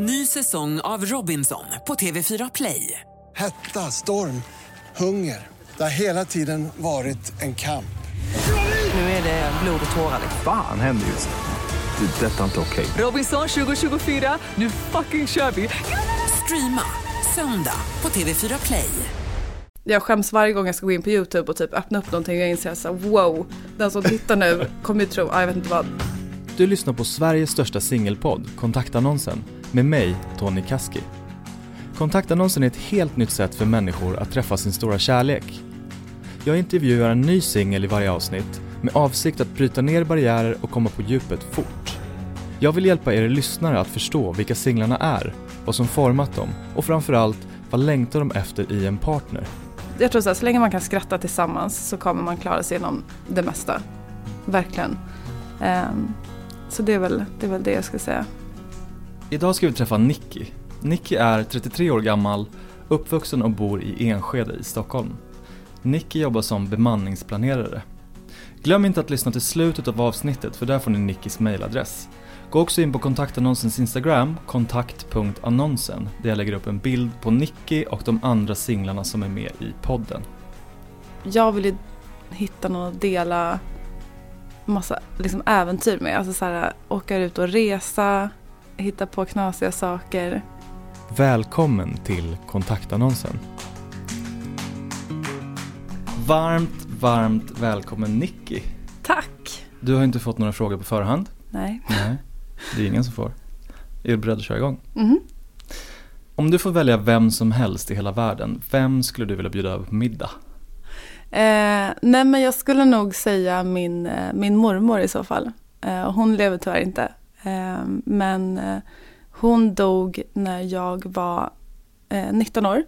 Ny säsong av Robinson på TV4 Play. Hetta, storm, hunger. Det har hela tiden varit en kamp. Nu är det blod och tårar. Fan händer just nu. Det. är Detta är inte okej. Robinson 2024, nu fucking kör vi! Streama söndag på TV4 Play. Jag skäms varje gång jag ska gå in på YouTube och typ öppna upp någonting och jag inser så här, wow, den som tittar nu kommer ju tro, ah, jag vet inte vad. Du lyssnar på Sveriges största singelpodd, Kontaktannonsen, med mig, Tony Kaski. Kontaktannonsen är ett helt nytt sätt för människor att träffa sin stora kärlek. Jag intervjuar en ny singel i varje avsnitt med avsikt att bryta ner barriärer och komma på djupet fort. Jag vill hjälpa er lyssnare att förstå vilka singlarna är, vad som format dem och framförallt vad längtar de efter i en partner. Jag tror så här, så länge man kan skratta tillsammans så kommer man klara sig genom det mesta. Verkligen. Ehm, så det är, väl, det är väl det jag ska säga. Idag ska vi träffa Nicky. Nicky är 33 år gammal, uppvuxen och bor i Enskede i Stockholm. Nicky jobbar som bemanningsplanerare. Glöm inte att lyssna till slutet av avsnittet för där får ni Nickys mailadress. Gå också in på kontaktannonsens Instagram, kontakt.annonsen, där jag lägger upp en bild på Nicky och de andra singlarna som är med i podden. Jag vill ju hitta någon att dela massa liksom, äventyr med. Alltså så här, åka ut och resa, hitta på knasiga saker. Välkommen till kontaktannonsen. Varmt, varmt välkommen Nicky. Tack! Du har inte fått några frågor på förhand. Nej. Nej, det är ingen som får. Är du beredd att köra igång? Mhm. Om du får välja vem som helst i hela världen, vem skulle du vilja bjuda över på middag? Eh, nej men jag skulle nog säga min, eh, min mormor i så fall. Eh, hon lever tyvärr inte. Ehm, men eh, hon dog när jag var eh, 19 år.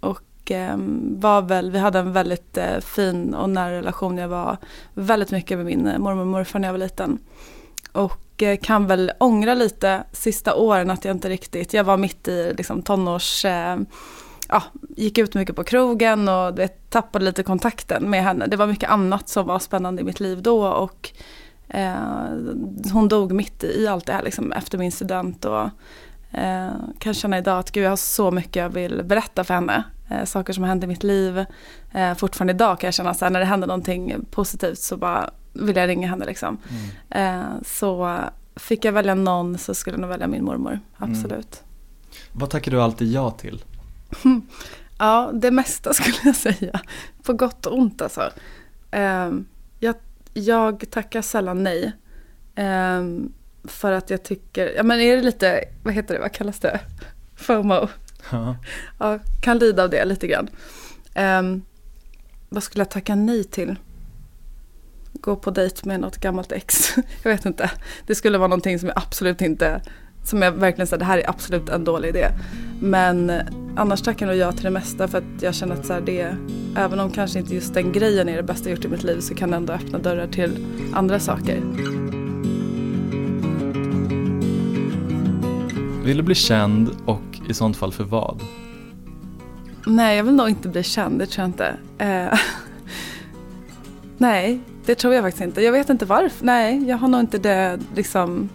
Och ehm, var väl, vi hade en väldigt eh, fin och nära relation. Jag var väldigt mycket med min mormor och morfar när jag var liten. Och kan väl ångra lite sista åren att jag inte riktigt, jag var mitt i liksom, tonårs ja, gick ut mycket på krogen och vet, tappade lite kontakten med henne. Det var mycket annat som var spännande i mitt liv då och eh, hon dog mitt i allt det här liksom, efter min student. Och, eh, kan känna idag att gud, jag har så mycket jag vill berätta för henne. Eh, saker som har hänt i mitt liv. Eh, fortfarande idag kan jag känna här, när det händer någonting positivt så bara vill jag ringa henne. Liksom. Eh, så fick jag välja någon så skulle jag nog välja min mormor, absolut. Vad tackar du alltid ja till? Ja, det mesta skulle jag säga. På gott och ont alltså. Ehm, jag, tackar sällan nej. Ehm, för att jag tycker, ja men är det lite, vad heter det, vad kallas det? FOMO. Ja. Ja, kan lida av det lite grann. Ehm, vad skulle jag tacka nej till? Gå på dejt med något gammalt ex. jag vet inte. Det skulle vara någonting som jag absolut inte, som jag verkligen säger, det här är absolut en dålig idé. Men annars tackar nog jag till det mesta för att jag känner att så här, det, även om kanske inte just den grejen är det bästa jag gjort i mitt liv så kan det ändå öppna dörrar till andra saker. Vill du bli känd och i sånt fall för vad? Nej, jag vill nog inte bli känd, det tror jag inte. Eh, nej, det tror jag faktiskt inte. Jag vet inte varför. Nej, jag har nog inte det liksom.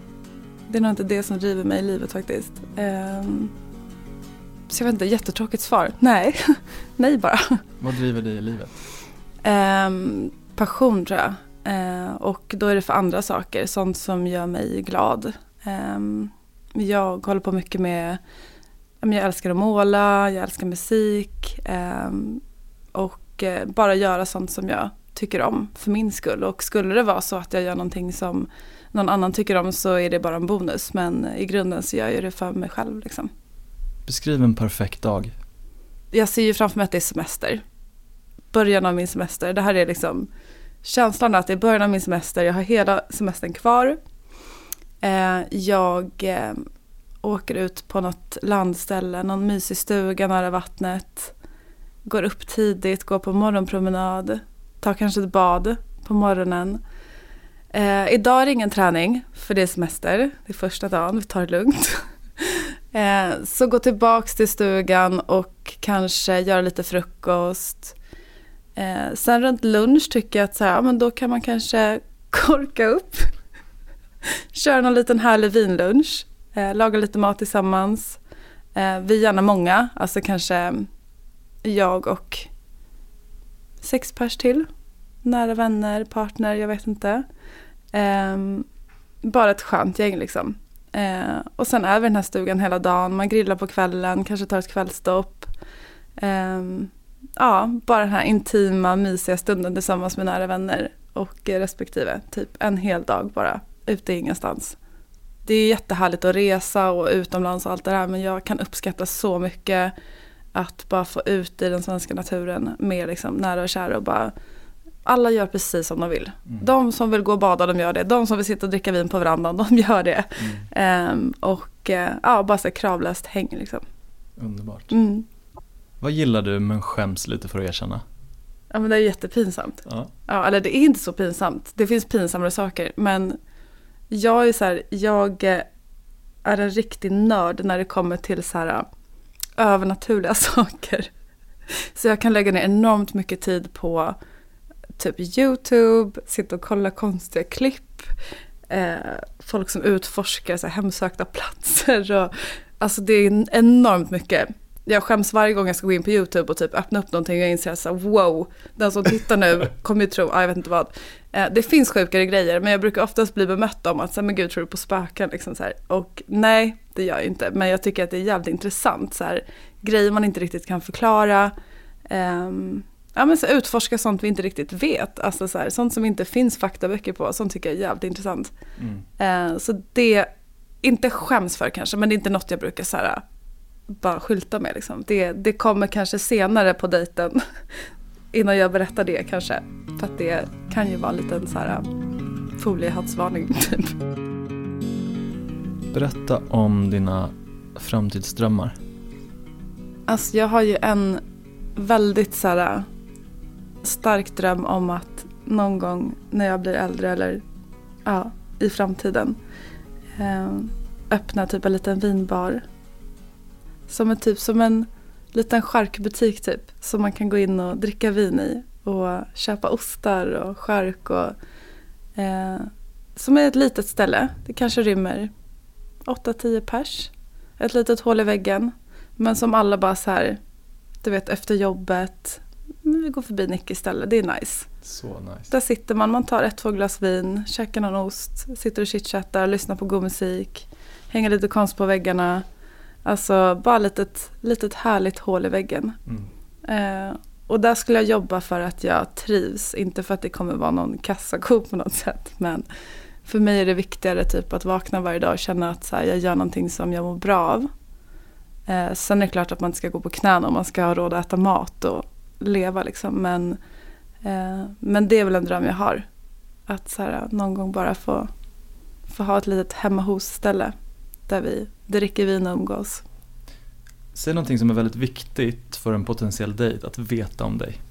Det är nog inte det som driver mig i livet faktiskt. Eh, så jag vet inte, jättetråkigt svar. Nej, nej bara. Vad driver dig i livet? Ehm, passion tror jag. Eh, och då är det för andra saker, sånt som gör mig glad. Ehm, jag håller på mycket med, jag älskar att måla, jag älskar musik. ehm, och eh, bara göra sånt som jag tycker om för min skull. Och skulle det vara så att jag gör någonting som någon annan tycker om så är det bara en bonus. Men i grunden så gör jag det för mig själv. Liksom. Beskriv en perfekt dag. jag ser ju framför mig att det är semester. Början av min semester. Det här är liksom känslan att det är början av min semester. Jag har hela semestern kvar. Eh, jag eh, åker ut på något landställe, någon mysig stuga nära vattnet. Går upp tidigt, går på morgonpromenad. Tar kanske ett bad på morgonen. Eh, idag är det ingen träning, för det är semester. Det är första dagen, vi tar det lugnt. Eh, så gå tillbaks till stugan och kanske göra lite frukost. Eh, sen runt lunch tycker jag att så här, ja, men då kan man kanske korka upp. Köra någon liten härlig vinlunch. Eh, lite mat tillsammans. Eh, vi är gärna många, alltså kanske jag och sex pers till. Nära vänner, partner, jag vet inte. Eh, bara ett skönt gäng liksom. Eh, och sen är vi i den här stugan hela dagen. Man grillar på kvällen, kanske tar ett kvällstopp. Eh, ja, bara den här intima, mysiga stunden tillsammans med nära vänner och respektive. Typ en hel dag bara, ute ingenstans. Det är jättehärligt att resa och utomlands och allt det där men jag kan uppskatta så mycket att bara få ut i den svenska naturen med liksom nära och kära och bara alla gör precis som de vill. Mm. De som vill gå och bada, de gör det. De som vill sitta och dricka vin på verandan, de gör det. Mm. Um, och uh, ja, bara så kravlöst häng liksom. Underbart. Mm. Vad gillar du men skäms lite för att erkänna? Ja men det är jättepinsamt. Ja. ja. Eller det är inte så pinsamt. Det finns pinsammare saker. Men jag är så här, jag är en riktig nörd när det kommer till så här övernaturliga saker. Så jag kan lägga ner enormt mycket tid på typ YouTube, sitta och kolla konstiga klipp, eh, folk som utforskar så här, hemsökta platser. Och, alltså det är enormt mycket. Jag skäms varje gång jag ska gå in på YouTube och typ öppna upp någonting och jag inser så wow, den som tittar nu kommer ju tro, ah, jag vet inte vad. Eh, det finns sjukare grejer men jag brukar oftast bli bemött om att, så här, men gud tror du på spöken? Liksom, så här. Och nej, det gör jag inte. Men jag tycker att det är jävligt intressant. Så här, grejer man inte riktigt kan förklara. Um, ja, men så utforska sånt vi inte riktigt vet. Alltså så här, sånt som inte finns faktaböcker på. Sånt tycker jag är jävligt intressant. Mm. Uh, så det, inte skäms för kanske, men det är inte något jag brukar så här, bara skylta med. Liksom. Det, det kommer kanske senare på dejten. innan jag berättar det kanske. För att det kan ju vara en liten så här foliehattsvarning typ. Berätta om dina framtidsdrömmar. Alltså jag har ju en väldigt så här, stark dröm om att någon gång när jag blir äldre eller ja, i framtiden eh, öppna typ en liten vinbar. Som är typ som en liten charkbutik typ. Som man kan gå in och dricka vin i. Och köpa ostar och chark och eh, som är ett litet ställe. Det kanske rymmer 8-10 pers. Ett litet hål i väggen. Men som alla bara så här, du vet efter jobbet, vi går förbi Nick istället, det är nice. Så nice. Där sitter man, man tar ett, två glas vin, käkar någon ost, sitter och chitchattar, lyssnar på god musik, hänger lite konst på väggarna. Alltså bara litet, litet härligt hål i väggen. Mm. Eh, och där skulle jag jobba för att jag trivs, inte för att det kommer vara någon kassako på något sätt. Men för mig är det viktigare typ att vakna varje dag och känna att så här, jag gör någonting som jag mår bra av. Eh, sen är det klart att man inte ska gå på knäna om man ska ha råd att äta mat och leva liksom. Men, eh, men det är väl en dröm jag har. Att så här, någon gång bara få, få ha ett litet hemma hos-ställe där vi dricker vin och umgås. Säg någonting som är väldigt viktigt för en potentiell dejt att veta om dig.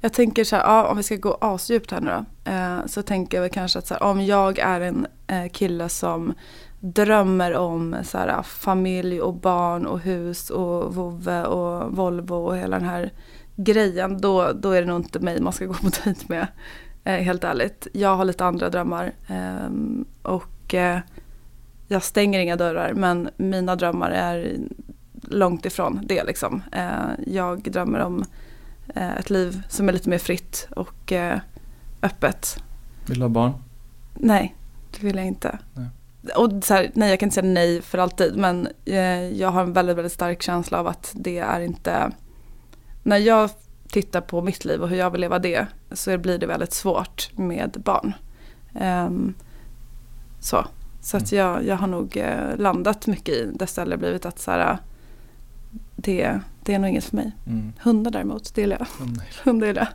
Jag tänker så här, ja, om vi ska gå asdjupt här nu då. Eh, så tänker jag väl kanske att så här, om jag är en eh, kille som drömmer om så här, familj och barn och hus och vovve och Volvo och hela den här grejen. Då, då är det nog inte mig man ska gå på dejt med. Eh, helt ärligt. Jag har lite andra drömmar. Ehm, och eh, jag stänger inga dörrar men mina drömmar är långt ifrån det liksom. Eh, jag drömmer om eh, ett liv som är lite mer fritt och eh, öppet. Vill du ha barn? Nej, det vill jag inte. Nej. Och så här, nej, jag kan inte säga nej för alltid men jag har en väldigt, väldigt stark känsla av att det är inte... När jag tittar på mitt liv och hur jag vill leva det så blir det väldigt svårt med barn. Um, så. Så att mm. jag, jag har nog eh, landat mycket i det stället blivit att så här, det, det är nog inget för mig. Mm. Hundar däremot, det gillar jag. Hundar gillar jag.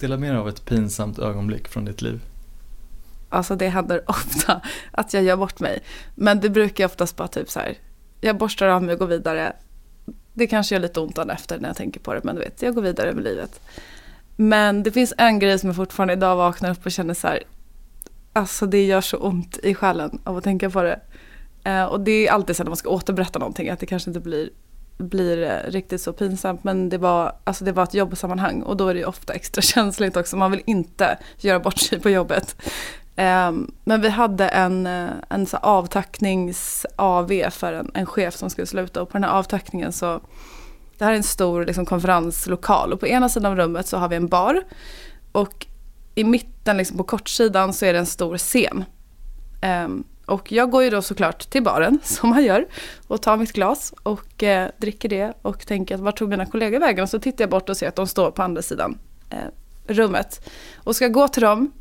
Dela mer av ett pinsamt ögonblick från ditt liv. Alltså det händer ofta att jag gör bort mig. Men det brukar jag oftast bara typ så här, jag borstar av mig och går vidare. Det kanske gör lite ont efter när jag tänker på det, men du vet, jag går vidare med livet. Men det finns en grej som jag fortfarande idag vaknar upp och känner så här, Alltså det gör så ont i själen av att tänka på det. Eh, och det är alltid så när man ska återberätta någonting att det kanske inte blir, blir eh, riktigt så pinsamt. Men det var, alltså det var ett jobbsammanhang och då är det ofta extra känsligt också. Man vill inte göra bort sig på jobbet. Ehm, men vi hade en, eh, en så avtacknings-AV för en, en chef som skulle sluta och på den här avtackningen så det här är en stor liksom, konferenslokal och på ena sidan av rummet så har vi en bar och i mitten liksom, på kortsidan så är det en stor scen. Um, och jag går ju då såklart till baren, som man gör, och tar mitt glas och eh, dricker det och tänker att vart tog mina kollegor vägen? Och så tittar jag bort och ser att de står på andra sidan eh, rummet. Och ska gå till dem,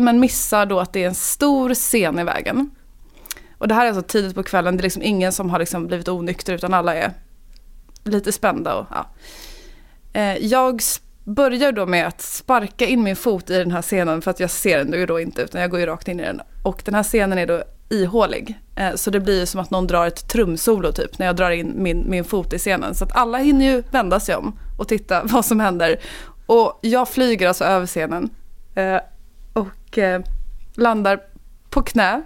men missar då att det är en stor scen i vägen. Och det här är alltså tidigt på kvällen, det är liksom ingen som har liksom blivit onykter utan alla är lite spända. Och, ja. Eh, jag börjar då med att sparka in min fot i den här scenen för att jag ser den ju då inte utan jag går ju rakt in i den. Och den här scenen är då ihålig. Eh, så det blir ju som att någon drar ett trumsolo typ när jag drar in min, min fot i scenen. Så att alla hinner ju vända sig om och titta vad som händer. Och jag flyger alltså över scenen eh, och eh, landar på knä.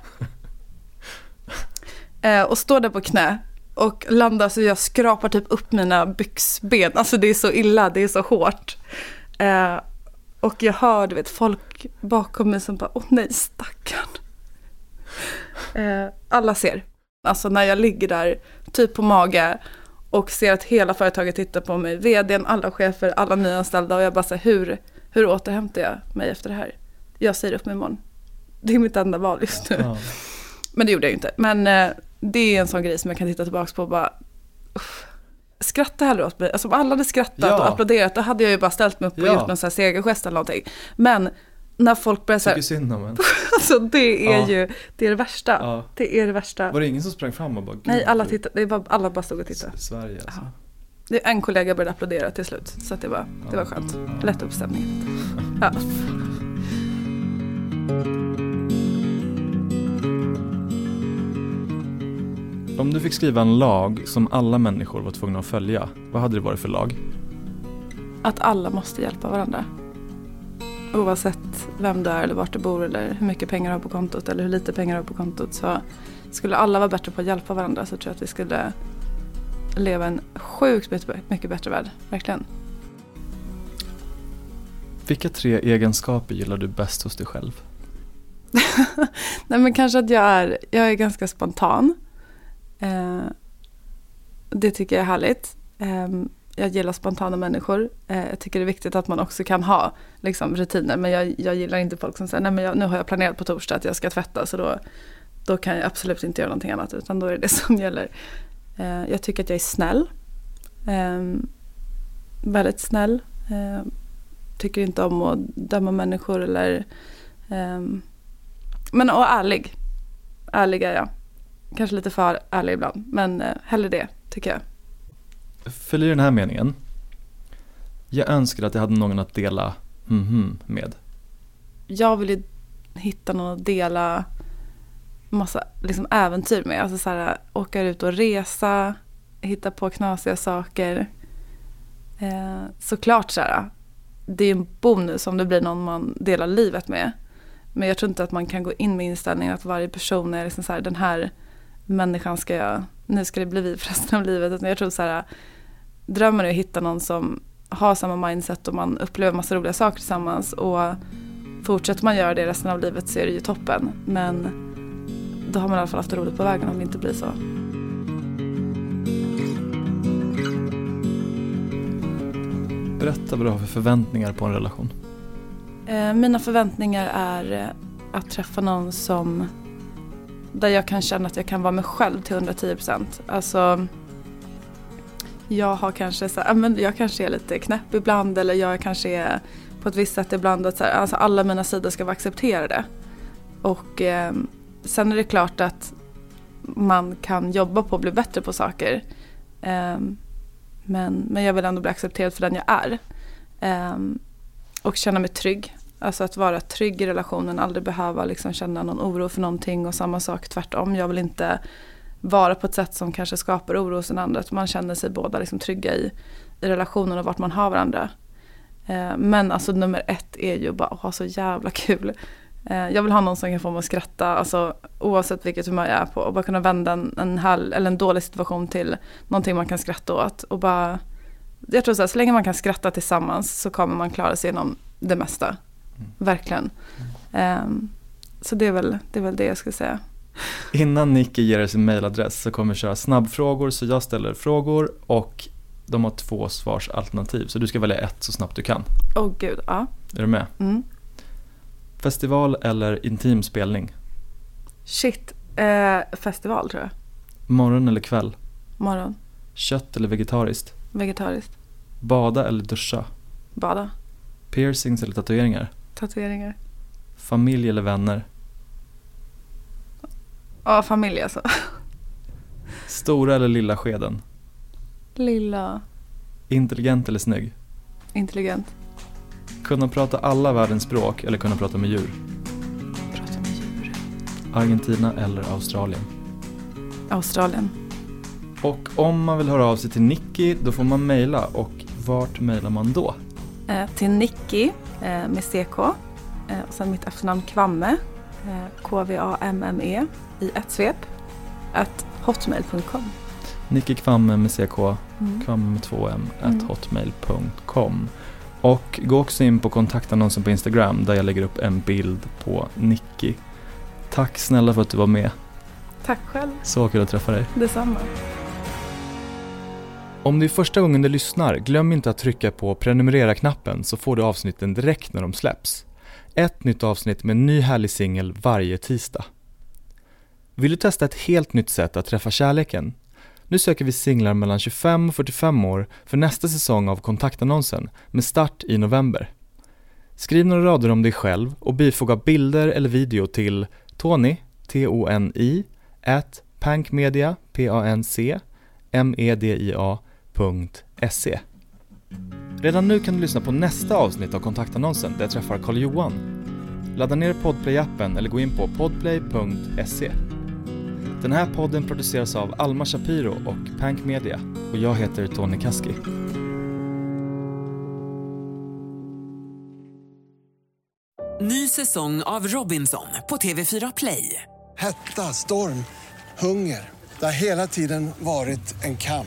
och står där på knä och landar så jag skrapar typ upp mina byxben. Alltså det är så illa, det är så hårt. Eh, och jag hör du vet folk bakom mig som bara åh nej stackarn. Eh, alla ser. Alltså när jag ligger där typ på mage och ser att hela företaget tittar på mig. Vdn, alla chefer, alla nyanställda och jag bara säger hur, hur återhämtar jag mig efter det här? Jag säger upp mig imorgon. Det är mitt enda val just nu. Ja. Men det gjorde jag ju inte. Men eh, det är en sån grej som jag kan titta tillbaka på och bara... Uff. Skratta hellre åt mig. Alltså om alla hade skrattat ja. och applåderat då hade jag ju bara ställt mig upp och ja. gjort någon sån här segergest eller någonting. Men när folk börjar säga... synd om en. alltså det är ja. ju, det är det värsta. Det är det värsta. Var det ingen som sprang fram och bara... Nej, alla tittade. Det var, alla bara stod och tittade. Sverige alltså. En kollega började applådera till slut. Så det var, det var skönt. Lätt upp stämningen. Ja. Om du fick skriva en lag som alla människor var tvungna att följa, vad hade det varit för lag? Att alla måste hjälpa varandra. Oavsett vem du är eller vart du bor eller hur mycket pengar du har på kontot eller hur lite pengar du har på kontot så skulle alla vara bättre på att hjälpa varandra så tror jag att vi skulle leva en sjukt mycket bättre värld. Verkligen. Vilka tre egenskaper gillar du bäst hos dig själv? Nej men kanske att jag är, jag är ganska spontan. Eh, det tycker jag är härligt. Eh, jag gillar spontana människor. Eh, jag tycker det är viktigt att man också kan ha liksom, rutiner. Men jag, jag gillar inte folk som säger, nej men jag, nu har jag planerat på torsdag att jag ska tvätta så då, då kan jag absolut inte göra någonting annat utan då är det det som gäller. Eh, jag tycker att jag är snäll. Ehm, väldigt snäll. Ehm, tycker inte om att döma människor eller ehm, men och ärlig. Ärlig är jag. Kanske lite för ärlig ibland, men eh, hellre det tycker jag. Följer den här meningen. Jag önskar att jag hade någon att dela mm med. Jag vill ju hitta någon att dela massa liksom, äventyr med. Alltså så här, åka ut och resa, hitta på knasiga saker. Eh, såklart så här, det är en bonus om det blir någon man delar livet med. Men jag tror inte att man kan gå in med inställningen att varje person är liksom så här, den här människan ska jag, nu ska det bli vi för resten av livet. Utan jag tror så här, drömmen är att hitta någon som har samma mindset och man upplever massa roliga saker tillsammans. Och fortsätter man göra det resten av livet så är det ju toppen. Men då har man i alla fall haft roligt på vägen om det inte blir så. Berätta vad du har för förväntningar på en relation. Eh, mina förväntningar är eh, att träffa någon som där jag kan känna att jag kan vara mig själv till 110 procent. Alltså, jag har kanske så här, men jag kanske är lite knäpp ibland eller jag kanske är på ett visst sätt ibland. Att så här, alltså alla mina sidor ska vara accepterade. Och eh, sen är det klart att man kan jobba på att bli bättre på saker. Eh, men, men jag vill ändå bli accepterad för den jag är. Eh, och känna mig trygg. Alltså att vara trygg i relationen, aldrig behöva liksom känna någon oro för någonting och samma sak tvärtom. Jag vill inte vara på ett sätt som kanske skapar oro hos den andra. Att man känner sig båda liksom trygga i, i relationen och vart man har varandra. Eh, men alltså nummer ett är ju bara att ha så jävla kul. Eh, jag vill ha någon som kan få mig att skratta, alltså, oavsett vilket humör jag är på. Och bara kunna vända en, en, hall, eller en dålig situation till någonting man kan skratta åt. Och bara, jag tror så, här, så länge man kan skratta tillsammans så kommer man klara sig genom det mesta. Verkligen. Um, så det är, väl, det är väl det jag skulle säga. Innan Nicky ger er sin mailadress så kommer vi köra snabbfrågor så jag ställer frågor och de har två svarsalternativ så du ska välja ett så snabbt du kan. Åh oh, gud, ja. Är du med? Mm. Festival eller intim spelning? Shit, eh, festival tror jag. Morgon eller kväll? Morgon, Kött eller vegetariskt? Vegetariskt, Bada eller duscha? bada, Piercings eller tatueringar? tatueringar. Familj eller vänner? Ja, familj alltså. Stora eller lilla skeden? Lilla, Intelligent eller snygg? intelligent. Kunna prata alla världens språk eller kunna prata med djur? Prata med djur. Argentina eller Australien? Australien. Och om man vill höra av sig till Nicky då får man mejla och vart mejlar man då? Eh, till Nicky eh, med CK. Eh, och sen mitt efternamn Kvamme. Eh, K-V-A-M-M-E i ett svep. At hotmail.com. Nicky Kvamme med CK, Mm. kvamme med två M, Mm. at hotmail.com. Och gå också in på kontaktannonsen på Instagram där jag lägger upp en bild på Nicky. Tack snälla för att du var med. Tack själv. Så kul att träffa dig. Detsamma. Om det är första gången du lyssnar, glöm inte att trycka på prenumerera-knappen så får du avsnitten direkt när de släpps. Ett nytt avsnitt med en ny härlig singel varje tisdag. Vill du testa ett helt nytt sätt att träffa kärleken? Nu söker vi singlar mellan 25 och 45 år för nästa säsong av kontaktannonsen med start i november. Skriv några rader om dig själv och bifoga bilder eller video till Tony, T-O-N-I, at pankmedia, P-A-N-C, media.se. Redan nu kan du lyssna på nästa avsnitt av kontaktannonsen där jag träffar Carl-Johan. Ladda ner Podplay-appen eller gå in på podplay.se. Den här podden produceras av Alma Shapiro och Pank Media och jag heter Tony Kaski. Ny säsong av Robinson på TV4 Play. Hetta, storm, hunger. Det har hela tiden varit en kamp.